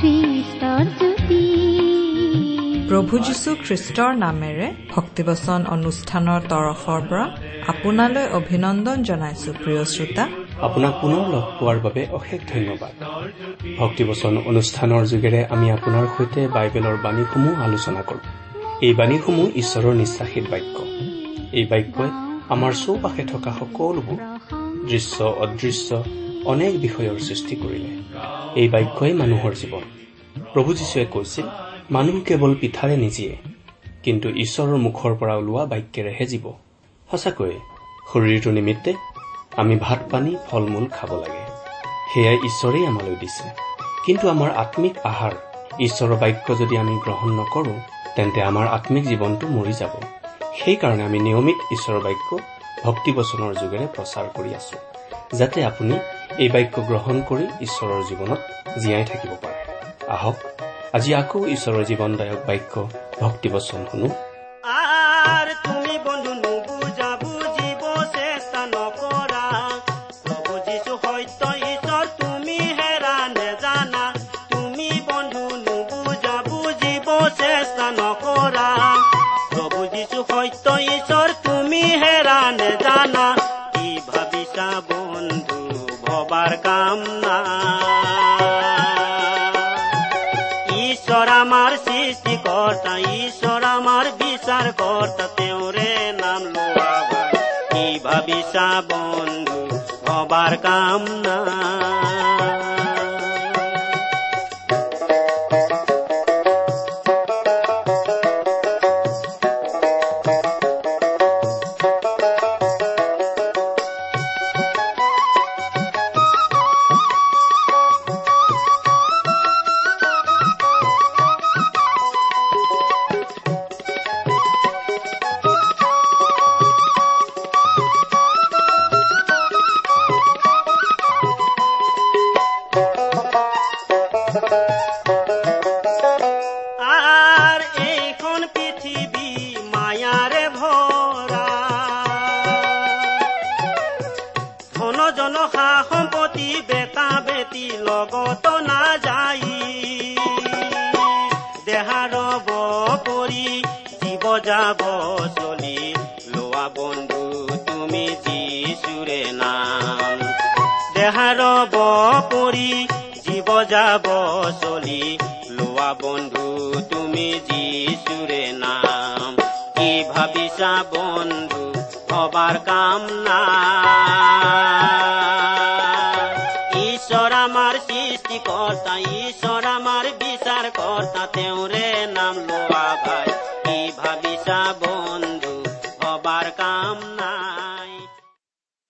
খ্ৰীষ্টৰ জ্যোতি প্ৰভু যীশু খ্ৰীষ্টৰ নামেৰে ভক্তিবচন অনুষ্ঠানৰ তৰফৰ পৰা আপোনালৈ অভিনন্দন জনাইছো প্ৰিয় শ্ৰোতা। আপোনাক পুনৰ লগ পোৱাৰ বাবে অশেষ ধন্যবাদ। ভক্তিবচন অনুষ্ঠানৰ যোগেৰে আমি আপোনাৰ সৈতে বাইবেলৰ বাণীসমূহ আলোচনা কৰোঁ। এই বাণীসমূহ ঈশ্বৰৰ নিশ্বাসিত বাক্য। এই বাক্যই আমাৰ চৌপাশে থকা সকলোবোৰ দৃশ্য অদৃশ্য অনেক বিষয়ৰ সৃষ্টি কৰিলে। এই বাক্যই মানুহৰ জীৱন। প্ৰভু যীশুৱে কৈছিল মানুহ কেৱল পিঠাৰে নিজিয়ে কিন্তু ঈশ্বৰৰ মুখৰ পৰা ওলোৱা বাক্যেৰেহে জীৱ। সঁচাকৈয়ে শৰীৰটো নিমিত্তে আমি ভাত পানী ফল মূল খাব লাগে। সেয়াই ঈশ্বৰেই আমালৈ দিছে। কিন্তু আমাৰ আত্মিক আহাৰ ঈশ্বৰৰ বাক্য যদি আমি গ্ৰহণ নকৰোঁ তেন্তে আমাৰ আত্মিক জীৱনটো মৰি যাব। সেইকাৰণে আমি নিয়মিত ঈশ্বৰৰ বাক্য ভক্তিবচনৰ যোগেৰে প্ৰচাৰ কৰি আছো যাতে আপুনি এই বাক্য গ্ৰহণ কৰি ঈশ্বৰৰ জীৱনত জীয়াই থাকিব পাৰে। আহক আজি আকৌ ঈশ্বৰৰ জীৱনদায়ক বাক্য ভক্তিবচন শুনো। সৃষ্টিকৰ্তা ঈশ্বৰ আমাৰ বিচাৰ কৰ্তা তেওঁৰে নাম লোৱা ভাই কি ভাবিছা বন্ধু ভবাৰ কাম দেহাৰ কৰি জীৱ যাব চলি লোৱা বন্ধু, তুমি যিচুৰে নাম। কি ভাবিছা বন্ধু হবাৰ কাম নাই। ঈশ্বৰ আমাৰ সৃষ্টিকৰ্তা ঈশ্বৰ আমাৰ বিচাৰ কৰ্তা তেওঁৰে নাম লোৱা ভাই।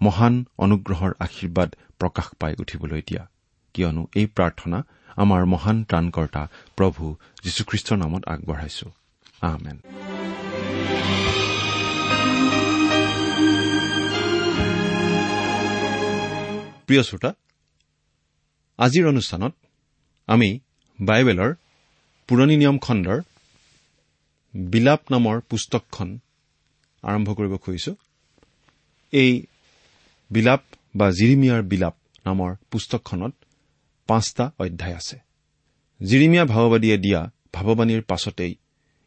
মহান অনুগ্ৰহৰ আশীৰ্বাদ প্ৰকাশ পাই উঠিবলৈ দিয়া। কিয়নো এই প্ৰাৰ্থনা আমাৰ মহান ত্ৰাণকৰ্তা প্ৰভু যীশুখ্ৰীষ্টৰ নামত আগবঢ়াইছো। আমেন। প্ৰিয় শ্ৰোতা আজিৰ অনুষ্ঠানত আমি বাইবেলৰ পুৰণি নিয়ম খণ্ডৰ বিলাপ নামৰ পুস্তকখন আৰম্ভ কৰিব খুজিছো। এই বিলাপ বা জিৰিমিয়াৰ বিলাপ নামৰ পুস্তকখনত পাঁচটা অধ্যায় আছে। জিৰিমিয়া ভাৱবাদীয়ে দিয়া ভাৱবাণীৰ পাছতেই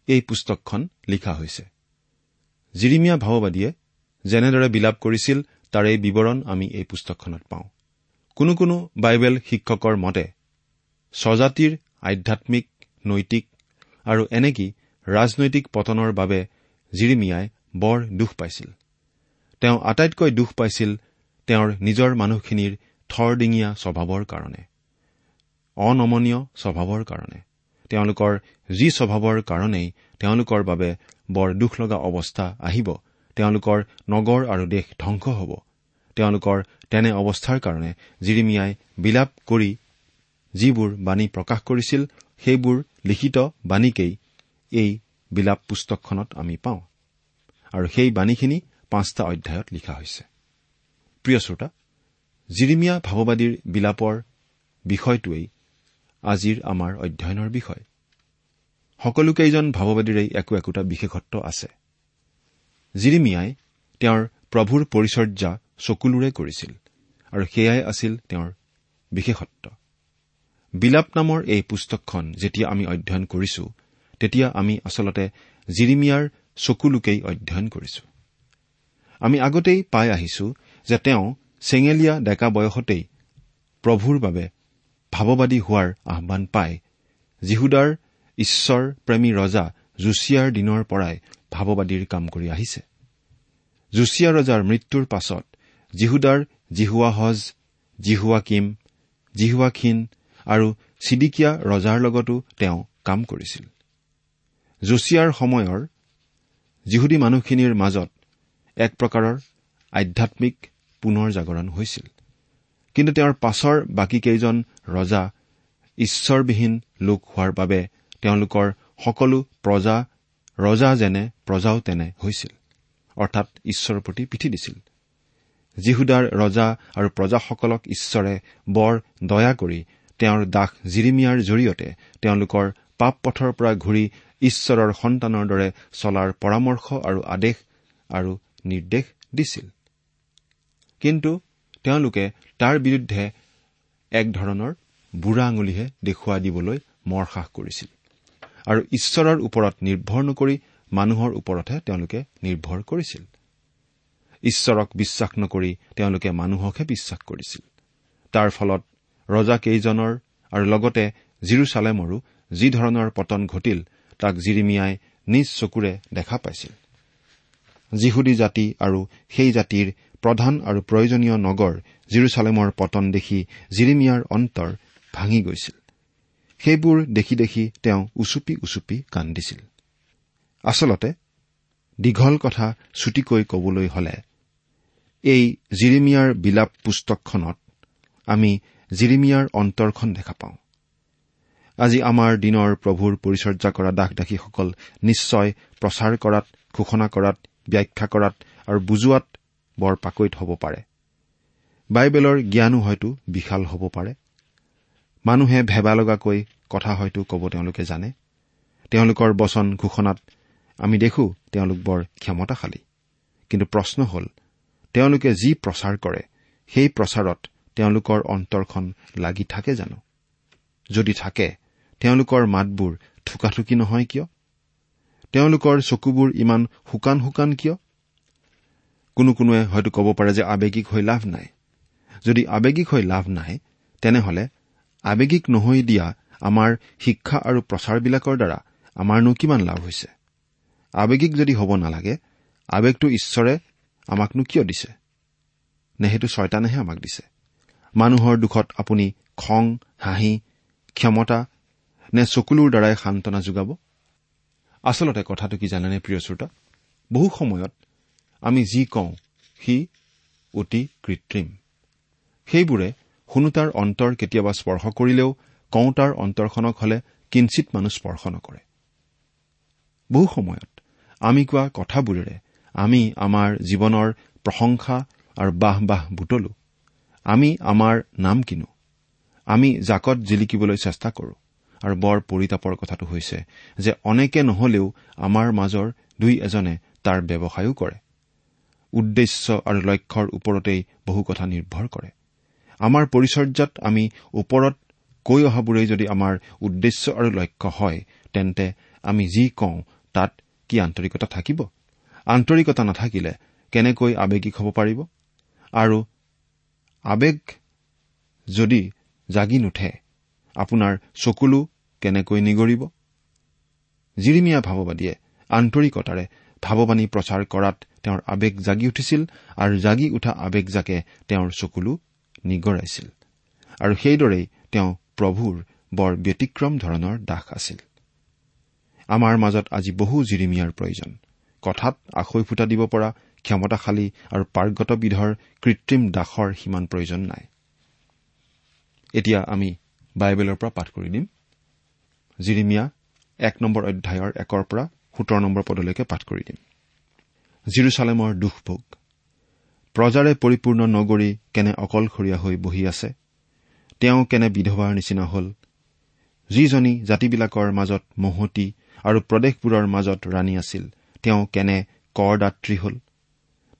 এই পুস্তকখন লিখা হৈছে। জিৰিমীয়া ভাওবাদীয়ে যেনেদৰে বিলাপ কৰিছিল তাৰে বিৱৰণ আমি এই পুস্তকখনত পাওঁ। কোনো কোনো বাইবেল শিক্ষকৰ মতে স্বজাতিৰ আধ্যামিক নৈতিক আৰু এনেকি ৰাজনৈতিক পতনৰ বাবে জিৰিমিয়াই বৰ দুখ পাইছিল। তেওঁ আটাইতকৈ দুখ পাইছিল তেওঁৰ নিজৰ মানুহখিনিৰ থৰডিঙীয়া স্বভাৱৰ কাৰণে অনমনীয় স্বভাৱৰ কাৰণে তেওঁলোকৰ যি স্বভাৱৰ কাৰণেই তেওঁলোকৰ বাবে বৰ দুখ লগা অৱস্থা আহিব তেওঁলোকৰ নগৰ আৰু দেশ ধ্বংস হ'ব তেওঁলোকৰ তেনে অৱস্থাৰ কাৰণে জিৰিমিয়াই বিলাপ কৰি যিবোৰ বাণী প্ৰকাশ কৰিছিল সেইবোৰ লিখিত বাণীকেই এই বিলাপ পুস্তকখনত আমি পাওঁ। আৰু সেই বাণীখিনি পাঁচটা অধ্যায়ত লিখা হৈছে। প্ৰিয় শ্ৰোতা জিৰিমিয়া ভাৱবাদীৰ বিলাপৰ বিষয়টোৱেই আজিৰ আমাৰ অধ্যয়নৰ বিষয়। সকলোকেইজন ভাৱবাদীৰেই একো একোটা বিশেষত্ব আছে। জিৰিমিয়াই তেওঁৰ প্ৰভুৰ পৰিচৰ্যা চকুলোৰে কৰিছিল আৰু সেয়াই আছিল তেওঁৰ বিশেষত্ব। বিলাপ নামৰ এই পুস্তকখন যেতিয়া আমি অধ্যয়ন কৰিছো তেতিয়া আমি আচলতে জিৰিমিয়াৰ চকুলোকেই অধ্যয়ন কৰিছো। আমি আগতেই পাই আহিছো যে তেওঁ চেঙেলীয়া ডেকা বয়সতেই প্ৰভুৰ বাবে ভাৱবাদী হোৱাৰ আহান পাই জিহুদাৰ ঈশ্বৰ প্ৰেমী ৰজা জুছিয়াৰ দিনৰ পৰাই ভাৱবাদীৰ কাম কৰি আহিছে। জুছিয়া ৰজাৰ মৃত্যুৰ পাছত জিহুদাৰ জিহুৱাহজ জিহুৱা কিম জিহুৱাখিন আৰু চিডিকিয়া ৰজাৰ লগতো তেওঁ কাম কৰিছিল। জছিয়াৰ সময়ৰ যিহুদী মানুহখিনিৰ মাজত এক প্ৰকাৰৰ আধ্যামিক পুনৰ জাগৰণ হৈছিল। কিন্তু তেওঁৰ পাছৰ বাকীকেইজন ৰজা ঈশ্বৰবিহীন লোক হোৱাৰ বাবে তেওঁলোকৰ সকলো প্ৰজা ৰজা যেনে প্ৰজাও তেনে হৈছিল অৰ্থাৎ ঈশ্বৰৰ প্ৰতি পিঠি দিছিল। যীহুদাৰ ৰজা আৰু প্ৰজাসকলক ঈশ্বৰে বৰ দয়া কৰি তেওঁৰ দাস জিৰিমিয়াৰ জৰিয়তে তেওঁলোকৰ পাপ পথৰ পৰা ঘূৰি ঈশ্বৰৰ সন্তানৰ দৰে চলাৰ পৰামৰ্শ আৰু আদেশ আৰু নিৰ্দেশ দিছিল। কিন্তু তেওঁলোকে তাৰ বিৰুদ্ধে এক ধৰণৰ বুঢ়া আঙুলিহে দেখুৱাই দিবলৈ মৰসাহ কৰিছিল। আৰু ঈশ্বৰৰ ওপৰত নিৰ্ভৰ নকৰি মানুহৰ ওপৰতহে তেওঁলোকে নিৰ্ভৰ কৰিছিল। ঈশ্বৰক বিশ্বাস নকৰি তেওঁলোকে মানুহকহে বিশ্বাস কৰিছিল। তাৰ ফলত ৰজাকেইজনৰ আৰু লগতে জিৰচালেমৰো যি ধৰণৰ পতন ঘটিল তাক জিৰিমিয়াই নিজ চকুৰে দেখা পাইছিল। যিহুদী জাতি আৰু সেই জাতিৰ প্ৰধান আৰু প্ৰয়োজনীয় নগৰ জিৰচালেমৰ পতন দেখি জিৰিমিয়াৰ অন্তৰ ভাঙি গৈছিল। সেইবোৰ দেখি দেখি তেওঁ উচুপি উচুপি কান্দিছিল। আচলতে দীঘল কথা ছুটিকৈ কবলৈ হলে এই জিৰিমিয়াৰ বিলাপ পুস্তকখনত আমি জিৰিমিয়াৰ অন্তৰখন দেখা পাওঁ। আজি আমাৰ দিনৰ প্ৰভুৰ পৰিচৰ্যা কৰা দাস দাসীসকল নিশ্চয় প্ৰচাৰ কৰাত ঘোষণা কৰাত ব্যাখ্যা কৰাত আৰু বুজোৱাত বৰ পাকৈত হ'ব পাৰে। বাইবেলৰ জ্ঞানো হয়তো বিশাল হ'ব পাৰে। মানুহে ভেবা লগাকৈ কথা হয়তো ক'ব তেওঁলোকে জানে। তেওঁলোকৰ বচন ঘোষণাত আমি দেখো তেওঁলোক বৰ ক্ষমতাশালী। কিন্তু প্ৰশ্ন হ'ল তেওঁলোকে যি প্ৰচাৰ কৰে সেই প্ৰচাৰত তেওঁলোকৰ অন্তৰখন লাগি থাকে জানো? যদি থাকে তেওঁলোকৰ মাতবোৰ থোকাথুকি নহয় কিয়? তেওঁলোকৰ চকুবোৰ ইমান শুকান শুকান কিয়? কোনো কোনোৱে হয়তো ক'ব পাৰে যে আৱেগিক হৈ লাভ নাই। যদি আৱেগিক হৈ লাভ নাই তেনেহলে আৱেগিক নহৈ দিয়া আমাৰ শিক্ষা আৰু প্ৰচাৰবিলাকৰ দ্বাৰা আমাৰনো কিমান লাভ হৈছে? আৱেগিক যদি হ'ব নালাগে আৱেগটো ঈশ্বৰে আমাকনো কিয় দিছে? নে সেইটো ছয়তানেহে আমাক দিছে। মানুহৰ দুখত আপুনি খং হাঁহি ক্ষমতা নে চকুলোৰ দ্বাৰাই সান্তনা যোগাব? আচলতে কথাটো কি জানেনে প্ৰিয় শ্ৰোতা? বহু সময়ত আমি যি কওঁ সি অতি কৃত্ৰিম। সেইবোৰে শুনোতাৰ অন্তৰ কেতিয়াবা স্পৰ্শ কৰিলেও কওঁতাৰ অন্তৰখনক হলে কিঞ্চিত মানুহ স্পৰ্শ নকৰে। বহু সময়ত আমি কোৱা কথাবোৰেৰে আমি আমাৰ জীৱনৰ প্ৰশংসা আৰু বাহ বাহ বুটলো। আমি আমাৰ নাম কিনো? আমি জাকত জিলিকিবলৈ চেষ্টা কৰো আৰু বৰ পৰিতাপৰ কথাটো হৈছে যে অনেকে নহলেও আমাৰ মাজৰ দুই এজনে তাৰ ব্যৱসায়ো কৰে। উদ্দেশ্য আৰু লক্ষ্যৰ ওপৰতেই বহু কথা নিৰ্ভৰ কৰে। আমাৰ পৰিচৰ্যাত আমি ওপৰত কৈ অহাবোৰেই যদি আমাৰ উদ্দেশ্য আৰু লক্ষ্য হয় তেন্তে আমি যি কওঁ তাত কি আন্তৰিকতা থাকিব? আন্তৰিকতা নাথাকিলে কেনেকৈ আৱেগিক হ'ব পাৰিব? আৰু আৱেগ যদি জাগি নুঠে আপোনাৰ চকুলো কেনেকৈ নিগৰিব? জিৰিমিয়া ভাৱবাদীয়ে আন্তৰিকতাৰে ভাৱবাণী প্ৰচাৰ কৰাত তেওঁৰ আৱেগ জাগি উঠিছিল আৰু জাগি উঠা আৱেগজাকে তেওঁৰ চকুলো নিগৰাইছিল। আৰু সেইদৰেই তেওঁ প্ৰভুৰ বৰ ব্যতিক্ৰম ধৰণৰ দাস আছিল। আমাৰ মাজত আজি বহু জিৰিমিয়াৰ প্ৰয়োজন। কথাত আখৈ ফুটা দিব পৰা ক্ষমতাশালী আৰু পাৰ্গতবিধৰ কৃত্ৰিম দাসৰ সিমান প্ৰয়োজন নাই। এতিয়া আমি বাইবেলৰ পৰা পাঠ কৰি দিম। জিৰিমিয়া এক নম্বৰ অধ্যায়ৰ একৰ পৰা সোতৰ নম্বৰ পদলৈকে পাঠ কৰি দিম। জিৰচালেমৰ দুখভোগ। প্ৰজাৰে পৰিপূৰ্ণ নগৰী কেনে অকলশৰীয়া হৈ বহি আছে? তেওঁ কেনে বিধৱাৰ নিচিনা হল? যিজনী জাতিবিলাকৰ মাজত মহতি আৰু প্ৰদেশবোৰৰ মাজত ৰাণী আছিল তেওঁ কেনে কৰদাত্ৰী হল?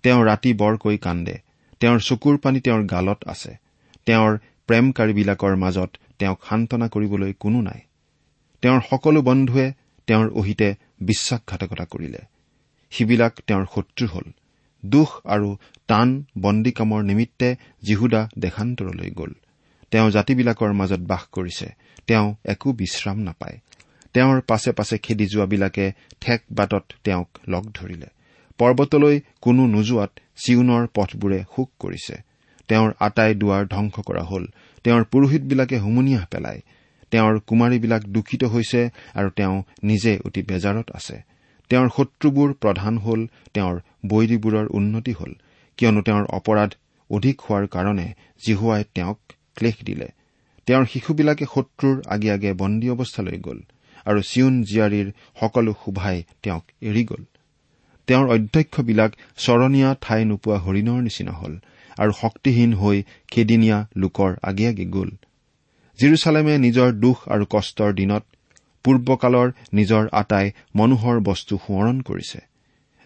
তেওঁ ৰাতি বৰকৈ কান্দে তেওঁৰ চকুৰ পানী তেওঁৰ গালত আছে তেওঁৰ প্ৰেমকাৰীবিলাকৰ মাজত তেওঁক সান্তনা কৰিবলৈ কোনো নাই। তেওঁৰ সকলো বন্ধুৱে তেওঁৰ অহিতে বিশ্বাসঘাতকতা কৰিলে। সিবিলাক তেওঁৰ শত্ৰু হল। দুখ আৰু টান বন্দীকামৰ নিমিত্তে জিহুদা দেশান্তৰলৈ গ'ল। তেওঁ জাতিবিলাকৰ মাজত বাস কৰিছে। তেওঁ একো বিশ্ৰাম নাপায়। তেওঁৰ পাছে পাছে খেদি যোৱাবিলাকে ঠেক বাটত তেওঁক লগ ধৰিলে। পৰ্বতলৈ কোনো নোযোৱাত চিউনৰ পথবোৰে শোক কৰিছে। তেওঁৰ আটাই দুৱাৰ ধ্বংস কৰা হল। তেওঁৰ পুৰোহিতবিলাকে হুমুনিয়াহ পেলায়। তেওঁৰ কুমাৰীবিলাক দূষিত হৈছে আৰু তেওঁ নিজে অতি বেজাৰত আছে। তেওঁৰ শত্ৰুবোৰ প্ৰধান হল তেওঁৰ বৈৰীবোৰৰ উন্নতি হল কিয়নো তেওঁৰ অপৰাধ অধিক হোৱাৰ কাৰণে জিহুৱাই তেওঁক ক্লেশ দিলে। তেওঁৰ শিশুবিলাকে শত্ৰুৰ আগে আগে বন্দী অৱস্থালৈ গ'ল আৰু চিউন জীয়াৰীৰ সকলো শোভাই তেওঁক এৰি গ'ল। তেওঁৰ অধ্যক্ষবিলাক চৰণীয়া ঠাই নোপোৱা হৰিণৰ নিচিনা হল আৰু শক্তিহীন হৈ খেদিনীয়া লোকৰ আগে আগে গ'ল। জিৰচালেমে নিজৰ দুখ আৰু কষ্টৰ দিনত পূৰ্বকালৰ নিজৰ আটাই মনোহৰ বস্তু সোঁৱৰণ কৰিছে।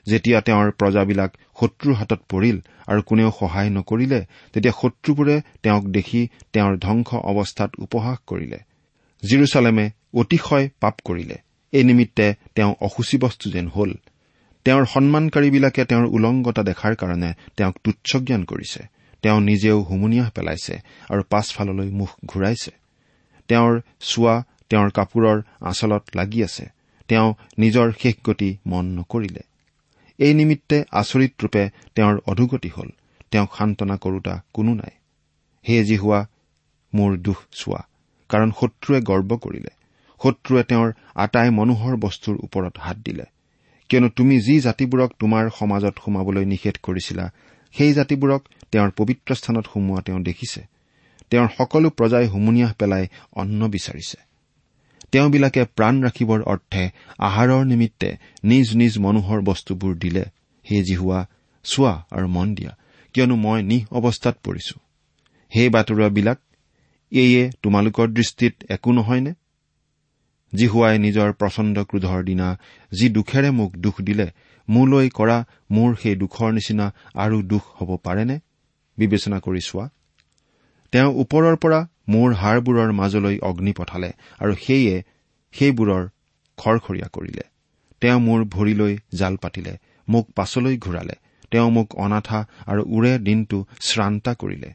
যেতিয়া তেওঁৰ প্ৰজাবিলাক শত্ৰুৰ হাতত পৰিল আৰু কোনেও সহায় নকৰিলে তেতিয়া শত্ৰুবোৰে তেওঁক দেখি তেওঁৰ ধ্বংস অৱস্থাত উপহাস কৰিলে। জিৰচালেমে অতিশয় পাপ কৰিলে। এই নিমিত্তে তেওঁ অসুচী বস্তু যেন হল। তেওঁৰ সন্মানকাৰীবিলাকে তেওঁৰ উলংগতা দেখাৰ কাৰণে তেওঁক তুচ্ছ জ্ঞান কৰিছে। তেওঁ নিজেও হুমুনিয়াহ পেলাইছে আৰু পাছফাললৈ মুখ ঘূৰাইছে। তেওঁৰ চোৱা তেওঁৰ কাপোৰৰ আচলত লাগি আছে। তেওঁ নিজৰ শেষ গতি মন নকৰিলে। এই নিমিত্তে আচৰিত ৰূপে তেওঁৰ অধোগতি হল। তেওঁক সান্তনা কৰোতা কোনো নাই। হে যি হোৱা মোৰ দুখ চোৱা কাৰণ শত্ৰুৱে গৰ্ব কৰিলে। শত্ৰুৱে তেওঁৰ আটাই মনোহৰ বস্তুৰ ওপৰত হাত দিলে। কিয়নো তুমি যি জাতিবোৰক তোমাৰ সমাজত সোমাবলৈ নিষেধ কৰিছিলা সেই জাতিবোৰক তেওঁৰ পবিত্ৰ স্থানত সোমোৱা তেওঁ দেখিছে। তেওঁৰ সকলো প্ৰজাই হুমুনিয়াহ পেলাই অন্ন বিচাৰিছে। তেওঁবিলাকে প্ৰাণ ৰাখিবৰ অৰ্থে আহাৰৰ নিমিত্তে নিজ নিজ মনোহৰ বস্তুবোৰ দিলে। হে জিহুৱা চোৱা আৰু মন দিয়া কিয়নো মই নিহ অৱস্থাত পৰিছো। সেই বাতৰুৱাবিলাক এয়ে তোমালোকৰ দৃষ্টিত একো নহয়নে? জিহুৱাই নিজৰ প্ৰচণ্ড ক্ৰোধৰ দিনা যি দুখেৰে মোক দুখ দিলে মোলৈ কৰা মোৰ সেই দুখৰ নিচিনা আৰু দুখ হ'ব পাৰেনে? বিবেচনা কৰি চোৱা। তেওঁ ওপৰৰ পৰা মোৰ হাড়বোৰৰ মাজলৈ অগ্নি পঠালে আৰু সেয়ে সেইবোৰৰ খৰখৰীয়া কৰিলে। তেওঁ মোৰ ভৰিলৈ জাল পাতিলে মোক পাছলৈ ঘূৰালে। তেওঁ মোক অনাথা আৰু ওৰে দিনটো শ্ৰান্তা কৰিলে।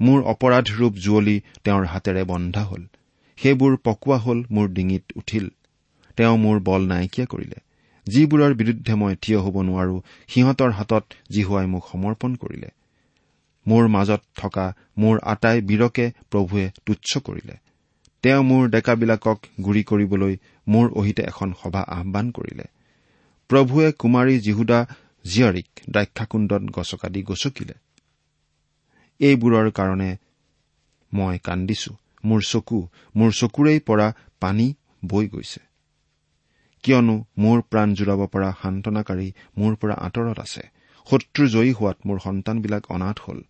মোৰ অপৰাধ ৰূপ জুৱলি তেওঁৰ হাতেৰে বন্ধা হল। সেইবোৰ পকোৱা হল মোৰ ডিঙিত উঠিল। তেওঁ মোৰ বল নাইকিয়া কৰিলে। যিবোৰৰ বিৰুদ্ধে মই থিয় হ'ব নোৱাৰো সিহঁতৰ হাতত জিহুৱাই মোক সমৰ্পণ কৰিলে। মোৰ মাজত থকা মোৰ আটাই বীৰকে প্ৰভুৱে তুচ্ছ কৰিলে। তেওঁ মোৰ ডেকাবিলাকক গুৰি কৰিবলৈ মোৰ অহিতে এখন সভা আহান কৰিলে। প্ৰভুৱে কুমাৰী জিহুদা জীয়াৰীক দ্ৰাক্ষাকুণ্ডত গছকা দি গচকিলে। এইবোৰৰ কাৰণে মই কান্দিছো। মোৰ চকু মোৰ চকুৰেই পৰা পানী বৈ গৈছে। কিয়নো মোৰ প্ৰাণ জোৰাব পৰা সান্তনাকাৰী মোৰ পৰা আঁতৰত আছে। শত্ৰু জয়ী হোৱাত মোৰ সন্তানবিলাক অনাথ হল।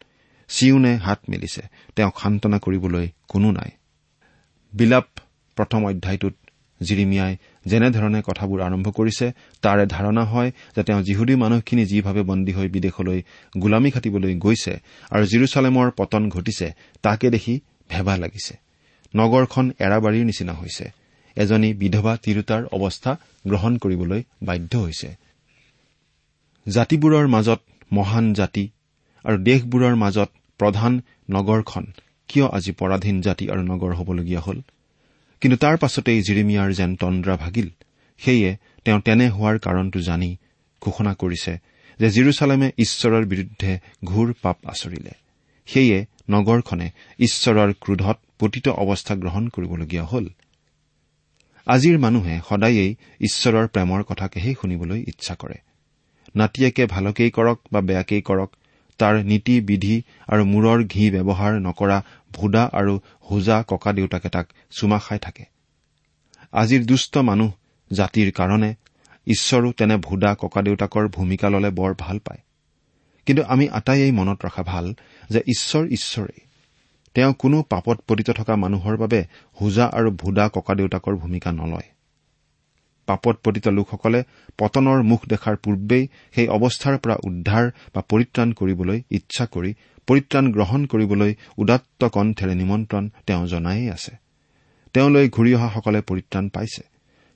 চিউনে হাত মেলিছে। তেওঁক সান্তনা কৰিবলৈ কোনো নাই। বিলাপ প্ৰথম অধ্যায়টোত জিৰিমিয়াই যেনেধৰণে কথাবোৰ আৰম্ভ কৰিছে তাৰে ধাৰণা হয় যে তেওঁ যিহুদী মানুহখিনি যিভাৱে বন্দী হৈ বিদেশলৈ গোলামী খাটিবলৈ গৈছে আৰু জিৰচালেমৰ পতন ঘটিছে তাকে দেখি ভেবা লাগিছে। নগৰখন এৰাবাৰীৰ নিচিনা হৈছে। এজনী বিধৱা তিৰোতাৰ অৱস্থা গ্ৰহণ কৰিবলৈ বাধ্য হৈছে। জাতিবোৰৰ মাজত মহান জাতি আৰু দেশবোৰৰ মাজত প্ৰধান নগৰখন কিয় আজি পৰাধীন জাতি আৰু নগৰ হ'বলগীয়া হ'ল? কিন্তু তাৰ পাছতেই জিৰিমিয়াৰ যেন তন্দ্ৰা ভাগিল সেয়ে তেওঁ তেনে হোৱাৰ কাৰণটো জানি ঘোষণা কৰিছে যে জিৰচালেমে ঈশ্বৰৰ বিৰুদ্ধে ঘূৰ পাপ আচৰিলে। সেয়ে নগৰখনে ঈশ্বৰৰ ক্ৰোধত পতিত অৱস্থা গ্ৰহণ কৰিবলগীয়া হ'ল। আজিৰ মানুহে সদায়েই ঈশ্বৰৰ প্ৰেমৰ কথাকেহে শুনিবলৈ ইচ্ছা কৰে। নাতিয়েকে ভালকেই কৰক বা বেয়াকেই কৰক তাৰ নীতি বিধি আৰু মূৰৰ ঘি ব্যৱহাৰ নকৰা ভুদা আৰু হোজা ককা দেউতাকে তাক চুমা খাই থাকে। আজিৰ দুষ্ট মানুহ জাতিৰ কাৰণে ঈশ্বৰো তেনে ভুদা ককাদেউতাকৰ ভূমিকা ললে বৰ ভাল পায়। কিন্তু আমি আটাইয়েই মনত ৰখা ভাল যে ঈশ্বৰ ঈশ্বৰেই। তেওঁ কোনো পাপত পতিত থকা মানুহৰ বাবে হোজা আৰু ভুদা ককাদেউতাকৰ ভূমিকা নলয়। পাপত পতিত লোকসকলে পতনৰ মুখ দেখাৰ পূৰ্বেই সেই অৱস্থাৰ পৰা উদ্ধাৰ বা পৰিত্ৰাণ কৰিবলৈ ইচ্ছা কৰি পৰিত্ৰাণ গ্ৰহণ কৰিবলৈ উদাত্ত কণ্ঠেৰে নিমন্ত্ৰণ তেওঁ জনায়েই আছে। তেওঁলৈ ঘূৰি অহাসকলে পৰিত্ৰাণ পাইছে।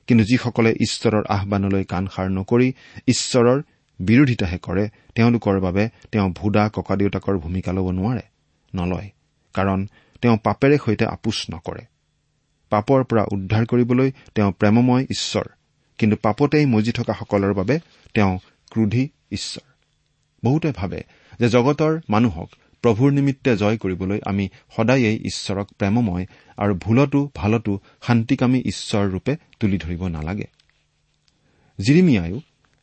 কিন্তু যিসকলে ঈশ্বৰৰ আহানলৈ কাণসাৰ নকৰি ঈশ্বৰৰ বিৰোধিতাহে কৰে তেওঁলোকৰ বাবে তেওঁ ভুদা ককাদেউতাকৰ ভূমিকা ল'ব নোৱাৰে নলয়। কাৰণ তেওঁ পাপেৰে সৈতে আপোচ নকৰে। পাপৰ পৰা উদ্ধাৰ কৰিবলৈ তেওঁ প্ৰেমময় ঈশ্বৰ কিন্তু পাপতেই মজি থকাসকলৰ বাবে তেওঁ ক্ৰোধী ঈশ্বৰ। বহুতে ভাবে যে জগতৰ মানুহক প্ৰভুৰ নিমিত্তে জয় কৰিবলৈ আমি সদায়েই ঈশ্বৰক প্ৰেমময় আৰু ভুলতো ভালতো শান্তিকামী ঈশ্বৰ ৰূপে তুলি ধৰিব নালাগে। জিৰিমিয়ায়ো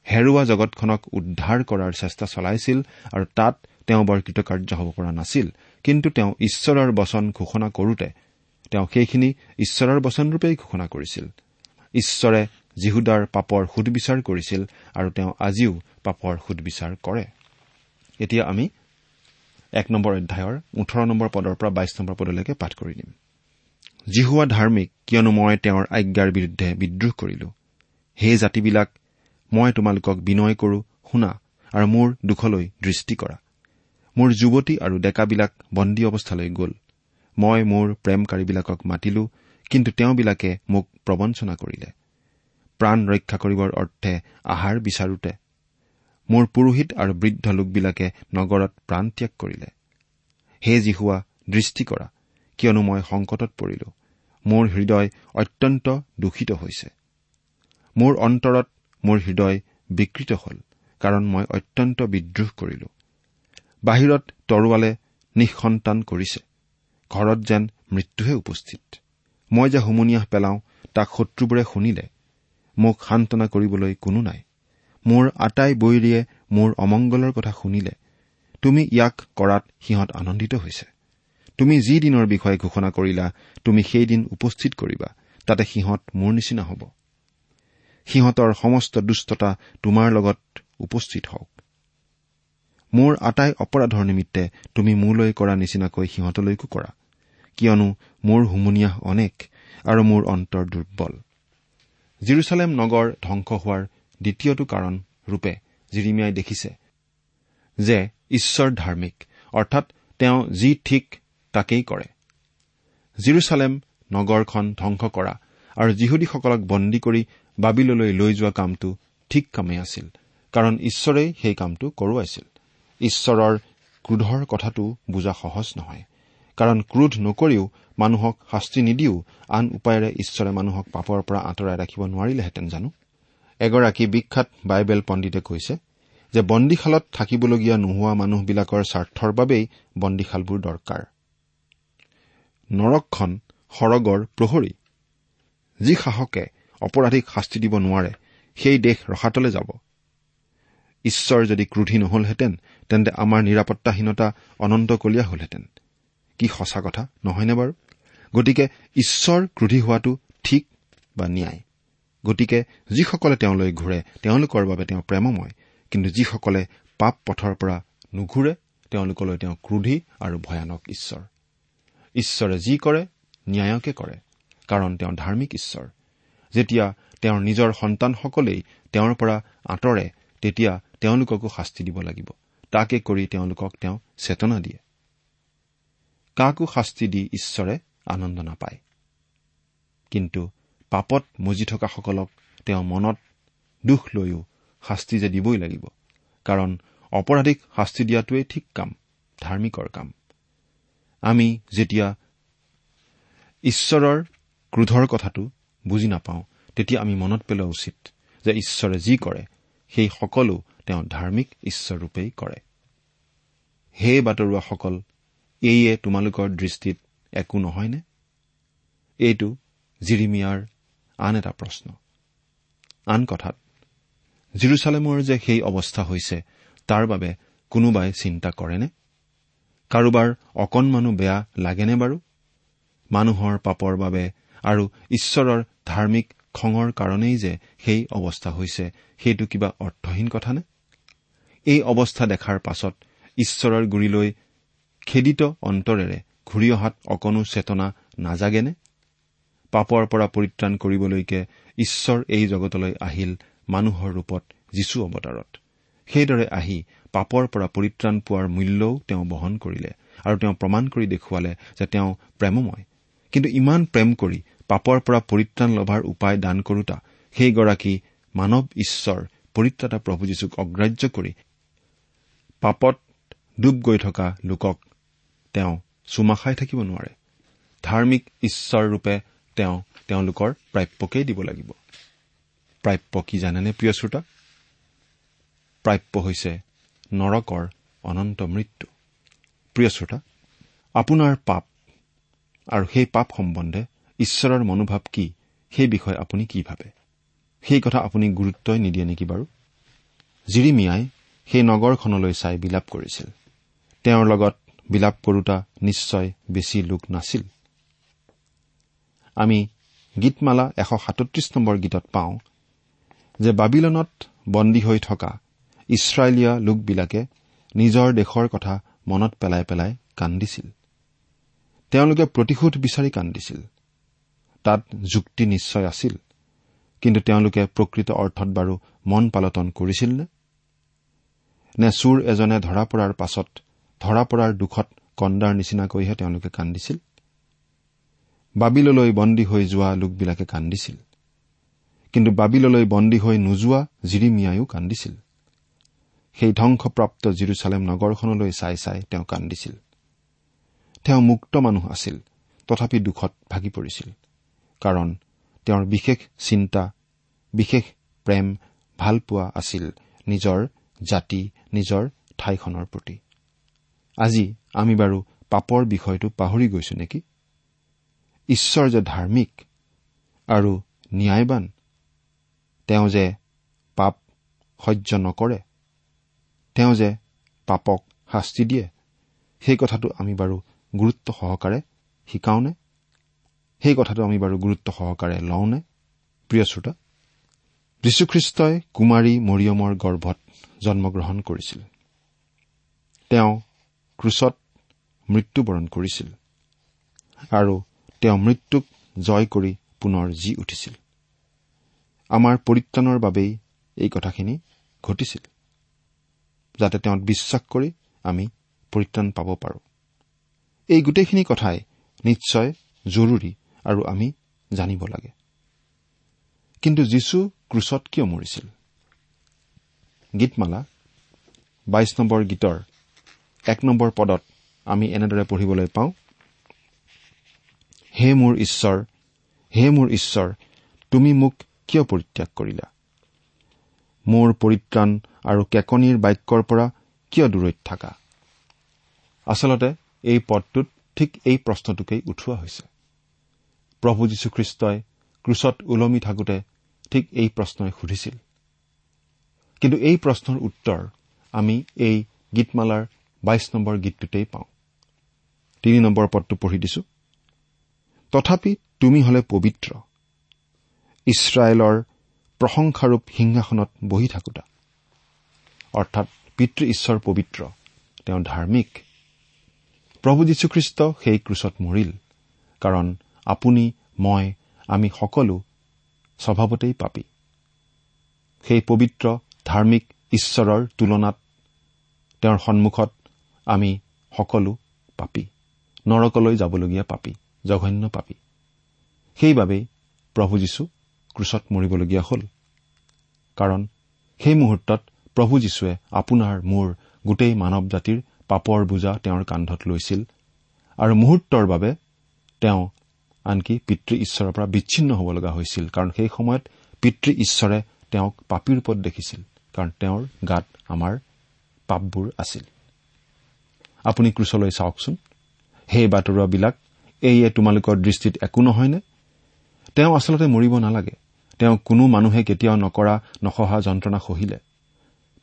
হেৰুৱা জগতখনক উদ্ধাৰ কৰাৰ চেষ্টা চলাইছিল আৰু তাত তেওঁ বৰ কৃতকাৰ্য হ'ব পৰা নাছিল। কিন্তু তেওঁ ঈশ্বৰৰ বচন ঘোষণা কৰোতে তেওঁ সেইখিনি ঈশ্বৰৰ বচনৰূপেই ঘোষণা কৰিছিল। ঈশ্বৰে জিহুদাৰ পাপৰ সুদবিচাৰ কৰিছিল আৰু তেওঁ আজিও পাপৰ সুদবিচাৰ কৰে। এতিয়া আমি এক নম্বৰ অধ্যায়ৰ ওঠৰ নম্বৰ পদৰ পৰা বাইশ নম্বৰ পদলৈকে পাঠ কৰি দিম। জিহুৱা ধাৰ্মিক কিয়নো মই তেওঁৰ আজ্ঞাৰ বিৰুদ্ধে বিদ্ৰোহ কৰিলো। সেই জাতিবিলাক মই তোমালোকক বিনয় কৰো শুনা আৰু মোৰ দুখলৈ দৃষ্টি কৰা। মোৰ যুৱতী আৰু ডেকাবিলাক বন্দী অৱস্থালৈ গ'ল। মই মোৰ প্ৰেমকাৰীবিলাকক মাতিলো কিন্তু তেওঁবিলাকে মোক প্ৰবঞ্চনা কৰিলে। প্ৰাণ ৰক্ষা কৰিবৰ অৰ্থে আহাৰ বিচাৰোতে মোৰ পুৰোহিত আৰু বৃদ্ধ লোকবিলাকে নগৰত প্ৰাণ ত্যাগ কৰিলে। হে জিহুৱা দৃষ্টি কৰা কিয়নো মই সংকটত পৰিলো। মোৰ হৃদয় অত্যন্ত দূষিত হৈছে। মোৰ অন্তৰত মোৰ হৃদয় বিকৃত হল কাৰণ মই অত্যন্ত বিদ্ৰোহ কৰিলো। বাহিৰত তৰোৱালে নিঃসন্তান কৰিছে। ঘৰত যেন মৃত্যুহে উপস্থিত। মই যে হুমুনিয়াহ পেলাওঁ তাক শত্ৰুবোৰে শুনিলে। মোক সান্তনা কৰিবলৈ কোনো নাই। মোৰ আটাই বৈৰীয়ে মোৰ অমংগলৰ কথা শুনিলে। তুমি ইয়াক কৰাত সিহঁত আনন্দিত হৈছে। তুমি যি দিনৰ বিষয়ে ঘোষণা কৰিলা তুমি সেই দিন উপস্থিত কৰিবা। তাতে সিহঁত মোৰ নিচিনা হ'ব। সিহঁতৰ সমস্ত দুষ্টতা তোমাৰ লগত উপস্থিত হওক। মোৰ আটাই অপৰাধৰ নিমিত্তে তুমি মোলৈ কৰা নিচিনাকৈ সিহঁতলৈকো কৰা। কিয়নো মোৰ হুমুনিয়াহ অনেক আৰু মোৰ অন্তৰ দুৰ্বল। জিৰচালেম নগৰ ধ্বংস হোৱাৰ দ্বিতীয়টো কাৰণ ৰূপে জিৰিমিয়াই দেখিছে যে ঈশ্বৰ ধাৰ্মিক অৰ্থাৎ তেওঁ যি ঠিক তাকেই কৰে। জিৰচালেম নগৰখন ধ্বংস কৰা আৰু যিহুদীসকলক বন্দী কৰি বাবিললৈ লৈ যোৱা কামটো ঠিক কামেই আছিল কাৰণ ঈশ্বৰেই সেই কামটো কৰোৱাইছিল। ঈশ্বৰৰ ক্ৰোধৰ কথাটো বুজা সহজ নহয়। কাৰণ ক্ৰোধ নকৰিও মানুহক শাস্তি নিদিও আন উপায়েৰে ঈশ্বৰে মানুহক পাপৰ পৰা আঁতৰাই ৰাখিব নোৱাৰিলেহেঁতেন জানো? এগৰাকী বিখ্যাত বাইবেল পণ্ডিতে কৈছে যে বন্দীশালত থাকিবলগীয়া নোহোৱা মানুহবিলাকৰ স্বাৰ্থৰ বাবেই বন্দীশালবোৰ দৰকাৰ। নৰকখন সৰগৰ প্ৰহৰী। যি সাহসে অপৰাধীক শাস্তি দিব নোৱাৰে সেই দেশ ৰসাতলে যাব। ঈশ্বৰ যদি ক্ৰোধী নহলহেঁতেন তেন্তে আমাৰ নিৰাপত্তাহীনতা অনন্তকলীয়া হলহেঁতেন। কি সঁচা কথা নহয়নে বাৰু? গতিকে ঈশ্বৰ ক্ৰোধী হোৱাটো ঠিক বা ন্যায়? গতিকে যিসকলে তেওঁলৈ ঘূৰে তেওঁলোকৰ বাবে তেওঁ প্ৰেমময়। কিন্তু যিসকলে পাপ পথৰ পৰা নুঘূৰে তেওঁলোকলৈ তেওঁ ক্ৰোধী আৰু ভয়ানক ঈশ্বৰ। ঈশ্বৰে যি কৰে ন্যায়কে কৰে কাৰণ তেওঁ ধাৰ্মিক ঈশ্বৰ। যেতিয়া তেওঁৰ নিজৰ সন্তানসকলেই তেওঁৰ পৰা আঁতৰে তেতিয়া তেওঁলোককো শাস্তি দিব লাগিব। তাকে কৰি তেওঁলোকক তেওঁ চেতনা দিয়ে। কাকো শাস্তি দি ঈশ্বৰে আনন্দ নাপায়। কিন্তু পাপত মজি থকাসকলক তেওঁ মনত দুখ লৈও শাস্তি যে দিবই লাগিব। কাৰণ অপৰাধীক শাস্তি দিয়াটোৱেই ঠিক কাম ধাৰ্মিকৰ কাম। আমি যেতিয়া ঈশ্বৰৰ ক্ৰোধৰ কথাটো বুজি নাপাওঁ তেতিয়া আমি মনত পেলোৱা উচিত যে ঈশ্বৰে যি কৰে সেই সকলো তেওঁ ধাৰ্মিক ঈশ্বৰৰূপেই কৰে। হে বাতৰুৱাসকল এইয়ে তোমালোকৰ দৃষ্টিত একো নহয়নে? এইটো জিৰিমিয়াৰ আন এটা প্ৰশ্ন। আন কথাত জিৰচালেমৰ যে সেই অৱস্থা হৈছে তাৰ বাবে কোনোবাই চিন্তা কৰেনে? কাৰোবাৰ অকণমানো বেয়া লাগেনে বাৰু? মানুহৰ পাপৰ বাবে আৰু ঈশ্বৰৰ ধাৰ্মিক খঙৰ কাৰণেই যে সেই অৱস্থা হৈছে সেইটো কিবা অৰ্থহীন কথা নে? এই অৱস্থা দেখাৰ পাছত ঈশ্বৰৰ গুৰিলৈ খেদিত অন্তৰেৰে ঘূৰি অহাত অকণো চেতনা নাজাগেনে? পাপৰ পৰা পৰিত্ৰাণ কৰিবলৈকে ঈশ্বৰ এই জগতলৈ আহিল মানুহৰ ৰূপত যীশু অৱতাৰত। সেইদৰে আহি পাপৰ পৰা পৰিত্ৰাণ পোৱাৰ মূল্যও তেওঁ বহন কৰিলে আৰু তেওঁ প্ৰমাণ কৰি দেখুৱালে যে তেওঁ প্ৰেমময়। কিন্তু ইমান প্ৰেম কৰি পাপৰ পৰা পৰিত্ৰাণ লভাৰ উপায় দান কৰোতা সেইগৰাকী মানৱ ঈশ্বৰ পৰিত্ৰাতা প্ৰভু যীশুক অগ্ৰাহ্য কৰি পাপত ডুব গৈ থকা লোকক তেওঁ চুমা খাই থাকিব নোৱাৰে। ধাৰ্মিক ঈশ্বৰৰূপে তেওঁ তেওঁলোকৰ প্ৰাপ্যকেই দিব লাগিব। প্ৰাপ্য কি জানেনে প্ৰিয় শ্ৰোতা? প্ৰাপ্য হৈছে নৰকৰ অনন্ত মৃত্যু। প্ৰিয় শ্ৰোতা আপোনাৰ পাপ আৰু সেই পাপ সম্বন্ধে ঈশ্বৰৰ মনোভাৱ কি সেই বিষয়ে আপুনি কি ভাবে? সেই কথা আপুনি গুৰুত্বই নিদিয়ে নেকি বাৰু? জিৰিমিয়াই সেই নগৰখনলৈ চাই বিলাপ কৰিছিল। তেওঁৰ লগত বিলাপ কৰোতা নিশ্চয় বেছি লোক নাছিল। আমি গীতমালা এশ সাতত্ৰিশ নম্বৰ গীতত পাওঁ যে বাবিলনত বন্দী হৈ থকা ইছৰাইলীয়া লোকবিলাকে নিজৰ দেশৰ কথা মনত পেলাই পেলাই কান্দিছিল। তেওঁলোকে প্ৰতিশোধ বিচাৰি কান্দিছিল। তাত যুক্তি নিশ্চয় আছিল। কিন্তু তেওঁলোকে প্ৰকৃত অৰ্থত বাৰু মন পালটন কৰিছিল নে? নে চোৰ এজনে ধৰা পৰাৰ পাছত ধৰা পৰাৰ দুখত কন্দাৰ নিচিনাকৈহে তেওঁলোকে কান্দিছিল। বাবিললৈ বন্দী হৈ যোৱা লোকবিলাকে কান্দিছিল। কিন্তু বাবিললৈ বন্দী হৈ নোযোৱা জিৰিমিয়াইও কান্দিছিল। সেই ধ্বংসপ্ৰাপ্ত জিৰচালেম নগৰখনলৈ চাই চাই তেওঁ কান্দিছিল। তেওঁ মুক্ত মানুহ আছিল তথাপি দুখত ভাগি পৰিছিল। কাৰণ তেওঁৰ বিশেষ চিন্তা বিশেষ প্ৰেম ভালপোৱা আছিল নিজৰ জাতি নিজৰ ঠাইখনৰ প্ৰতি। আজি আমি বাৰু পাপৰ বিষয়টো পাহৰি গৈছো নেকি? ঈশ্বৰ যে ধাৰ্মিক আৰু ন্যায়বান তেওঁ যে পাপ সহ্য নকৰে তেওঁ যে পাপক শাস্তি দিয়ে সেই কথাটো আমি বাৰু গুৰুত্ব সহকাৰে শিকাওনে? সেই কথাটো আমি বাৰু গুৰুত্ব সহকাৰে লওঁনে? প্ৰিয় শ্ৰোতা যীশুখ্ৰীষ্টই কুমাৰী মৰিয়মৰ গৰ্ভত জন্মগ্ৰহণ কৰিছিল। তেওঁ ক্ৰুচত মৃত্যুবৰণ কৰিছিল আৰু তেওঁ মৃত্যুক জয় কৰি পুনৰ জি উঠিছিল। আমাৰ পৰিত্ৰাণৰ বাবেই এই কথাখিনি ঘটিছিল যাতে তেওঁত বিশ্বাস কৰি আমি পৰিত্ৰাণ পাব পাৰোঁ। এই গোটেইখিনি কথাই নিশ্চয় জৰুৰী আৰু আমি জানিব লাগে। কিন্তু যীশু ক্ৰুচত কিয় মৰিছিল? গীতমালা বাইশ নম্বৰ গীতৰ এক নম্বৰ পদত আমি এনেদৰে পঢ়িবলৈ পাওঁ হে মোৰ ঈশ্বৰ হে মোৰ ঈশ্বৰ তুমি মোক কিয় পৰিত্যাগ কৰিলা? মোৰ পৰিত্ৰাণ আৰু কেকনিৰ বাক্যৰ পৰা কিয় দূৰৈত থাকা? আচলতে এই পদটোত ঠিক এই প্ৰশ্নটোকেই উঠোৱা হৈছে। প্ৰভু যীশুখ্ৰীষ্টই ক্ৰুচত ওলমি থাকোতে ঠিক এই প্ৰশ্নই সুধিছিল কিন্তু এই প্ৰশ্নৰ উত্তৰ আমি এই গীতমালাৰ বাইশ নম্বৰ গীতটোতেই পাওঁ। তিনি নম্বৰ পদটো পঢ়ি দিছো। তথাপি তুমি হলে পবিত্ৰ। ইছৰাইলৰ প্ৰশংসাৰূপ সিংহাসনত বহি থাকোতা। অৰ্থাৎ পিতৃ ঈশ্বৰ পবিত্ৰ তেওঁ ধাৰ্মিক। প্ৰভু যীশুখ্ৰীষ্ট সেই ক্ৰুচত মৰিল কাৰণ আপুনি মই আমি সকলো স্বভাৱতেই পাপী। সেই পবিত্ৰ ধাৰ্মিক ঈশ্বৰৰ তুলনাত তেওঁৰ সন্মুখত আমি সকলো পাপী। নৰকলৈ যাবলগীয়া পাপী জঘন্য পাপী। সেইবাবেই প্ৰভু যীশু ক্ৰুচত মৰিবলগীয়া হ'ল। কাৰণ সেই মুহূৰ্তত প্ৰভু যীশুৱে আপোনাৰ মোৰ গোটেই মানৱ জাতিৰ পাপৰ বোজা তেওঁৰ কান্ধত লৈছিল আৰু মুহূৰ্তৰ বাবে তেওঁ আনকি পিতৃ ঈশ্বৰৰ পৰা বিচ্ছিন্ন হ'ব লগা হৈছিল। কাৰণ সেই সময়ত পিতৃ ঈশ্বৰে তেওঁক পাপীৰ ৰূপত দেখিছিল। কাৰণ তেওঁৰ গাত আমাৰ পাপবোৰ আছিল। আপুনি ক্ৰুচলৈ চাওকচোন। সেই বাতৰুৱাবিলাক এইয়ে তোমালোকৰ দৃষ্টিত একো নহয়নে? তেওঁ আচলতে মৰিব নালাগে। তেওঁ কোনো মানুহে কেতিয়াও নকৰা নসহা যন্ত্ৰণা সহিলে।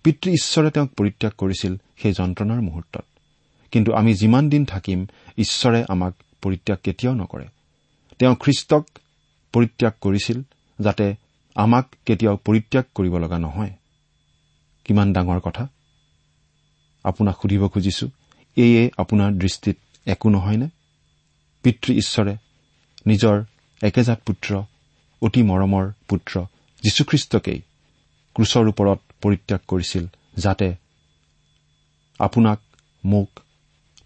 পিতৃ ঈশ্বৰে তেওঁক পৰিত্যাগ কৰিছিল সেই যন্ত্ৰণাৰ মুহূৰ্তত। কিন্তু আমি যিমান দিন থাকিম ঈশ্বৰে আমাক পৰিত্যাগ কেতিয়াও নকৰে। তেওঁ খ্ৰীষ্টক পৰিত্যাগ কৰিছিল যাতে আমাক কেতিয়াও পৰিত্যাগ কৰিব লগা নহয়। কিমান ডাঙৰ কথা। আপোনাক সুধিব খুজিছো এয়ে আপোনাৰ দৃষ্টিত একো নহয়নে? পিতৃ ঈশ্বৰে নিজৰ একেজাত পুত্ৰ অতি মৰমৰ পুত্ৰ যীশুখ্ৰীষ্টকেই ক্ৰুচৰ ওপৰত পৰিত্যাগ কৰিছিল যাতে আপোনাক মোক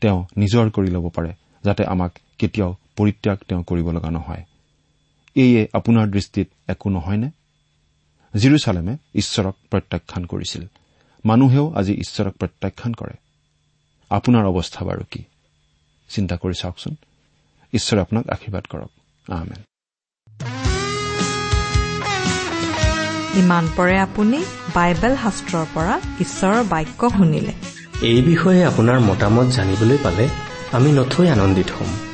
তেওঁ নিজৰ কৰি ল'ব পাৰে যাতে আমাক কেতিয়াও পৰিত্যাগ তেওঁ কৰিব লগা নহয়। এয়ে আপোনাৰ দৃষ্টিত একো নহয়নে? জিৰচালেমে ঈশ্বৰক প্ৰত্যাখ্যান কৰিছিল। মানুহেও আজি ঈশ্বৰক প্ৰত্যাখ্যান কৰে। আপোনাৰ অৱস্থা বাৰু কি? চিন্তা কৰি চাওকচোন। ঈশ্বৰে আপোনাক আশীৰ্বাদ কৰক। আহমেদ ইমান পৰে আপুনি বাইবেল শাস্ত্ৰৰ পৰা ঈশ্বৰৰ বাক্য শুনিলে। এই বিষয়ে আপোনাৰ মতামত জানিবলৈ পালে আমি নথৈ আনন্দিত হ'ম।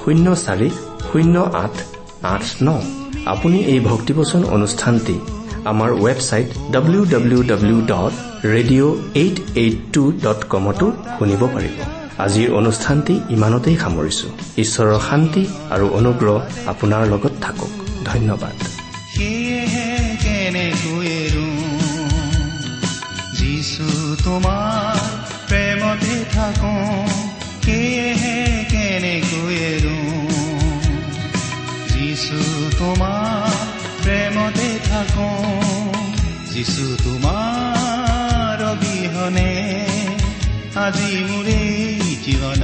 শূন্য চাৰি শূন্য আঠ আঠ ন। আপুনি এই ভক্তিবচন অনুষ্ঠানটি আমাৰ website W W W dot radio' eight eight two dot কমতো শুনিব পাৰিব। আজিৰ অনুষ্ঠানটি ইমানতেই সামৰিছো। ঈশ্বৰৰ শান্তি আৰু অনুগ্ৰহ আপোনাৰ লগত থাকক। ধন্যবাদ। তোমাৰ প্ৰেমতে থাকো সেয়েহে তোমাৰ প্ৰেমতে থাকো। যিছু তোমাৰ অবিহনে আজি মোৰে জীৱন।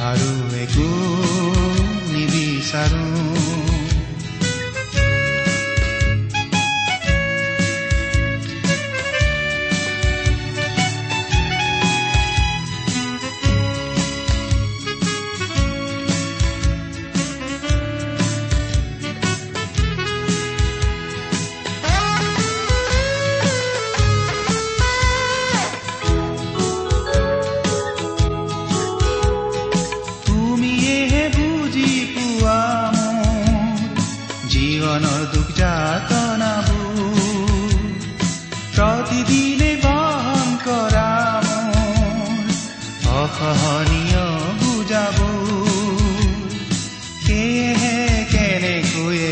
আৰু একো নিবিচাৰো। বুজাব সেয়েহে কেনেকৈ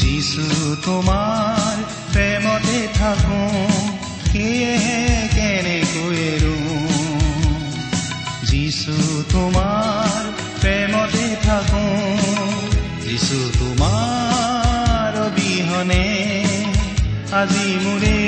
যিছু তোমাৰ প্ৰেমতে থাকো সেয়েহে কেনেকৈ যিছু তোমাৰ প্ৰেমতে থাকো যিছু তোমাৰ অবিহনে আজি মোৰে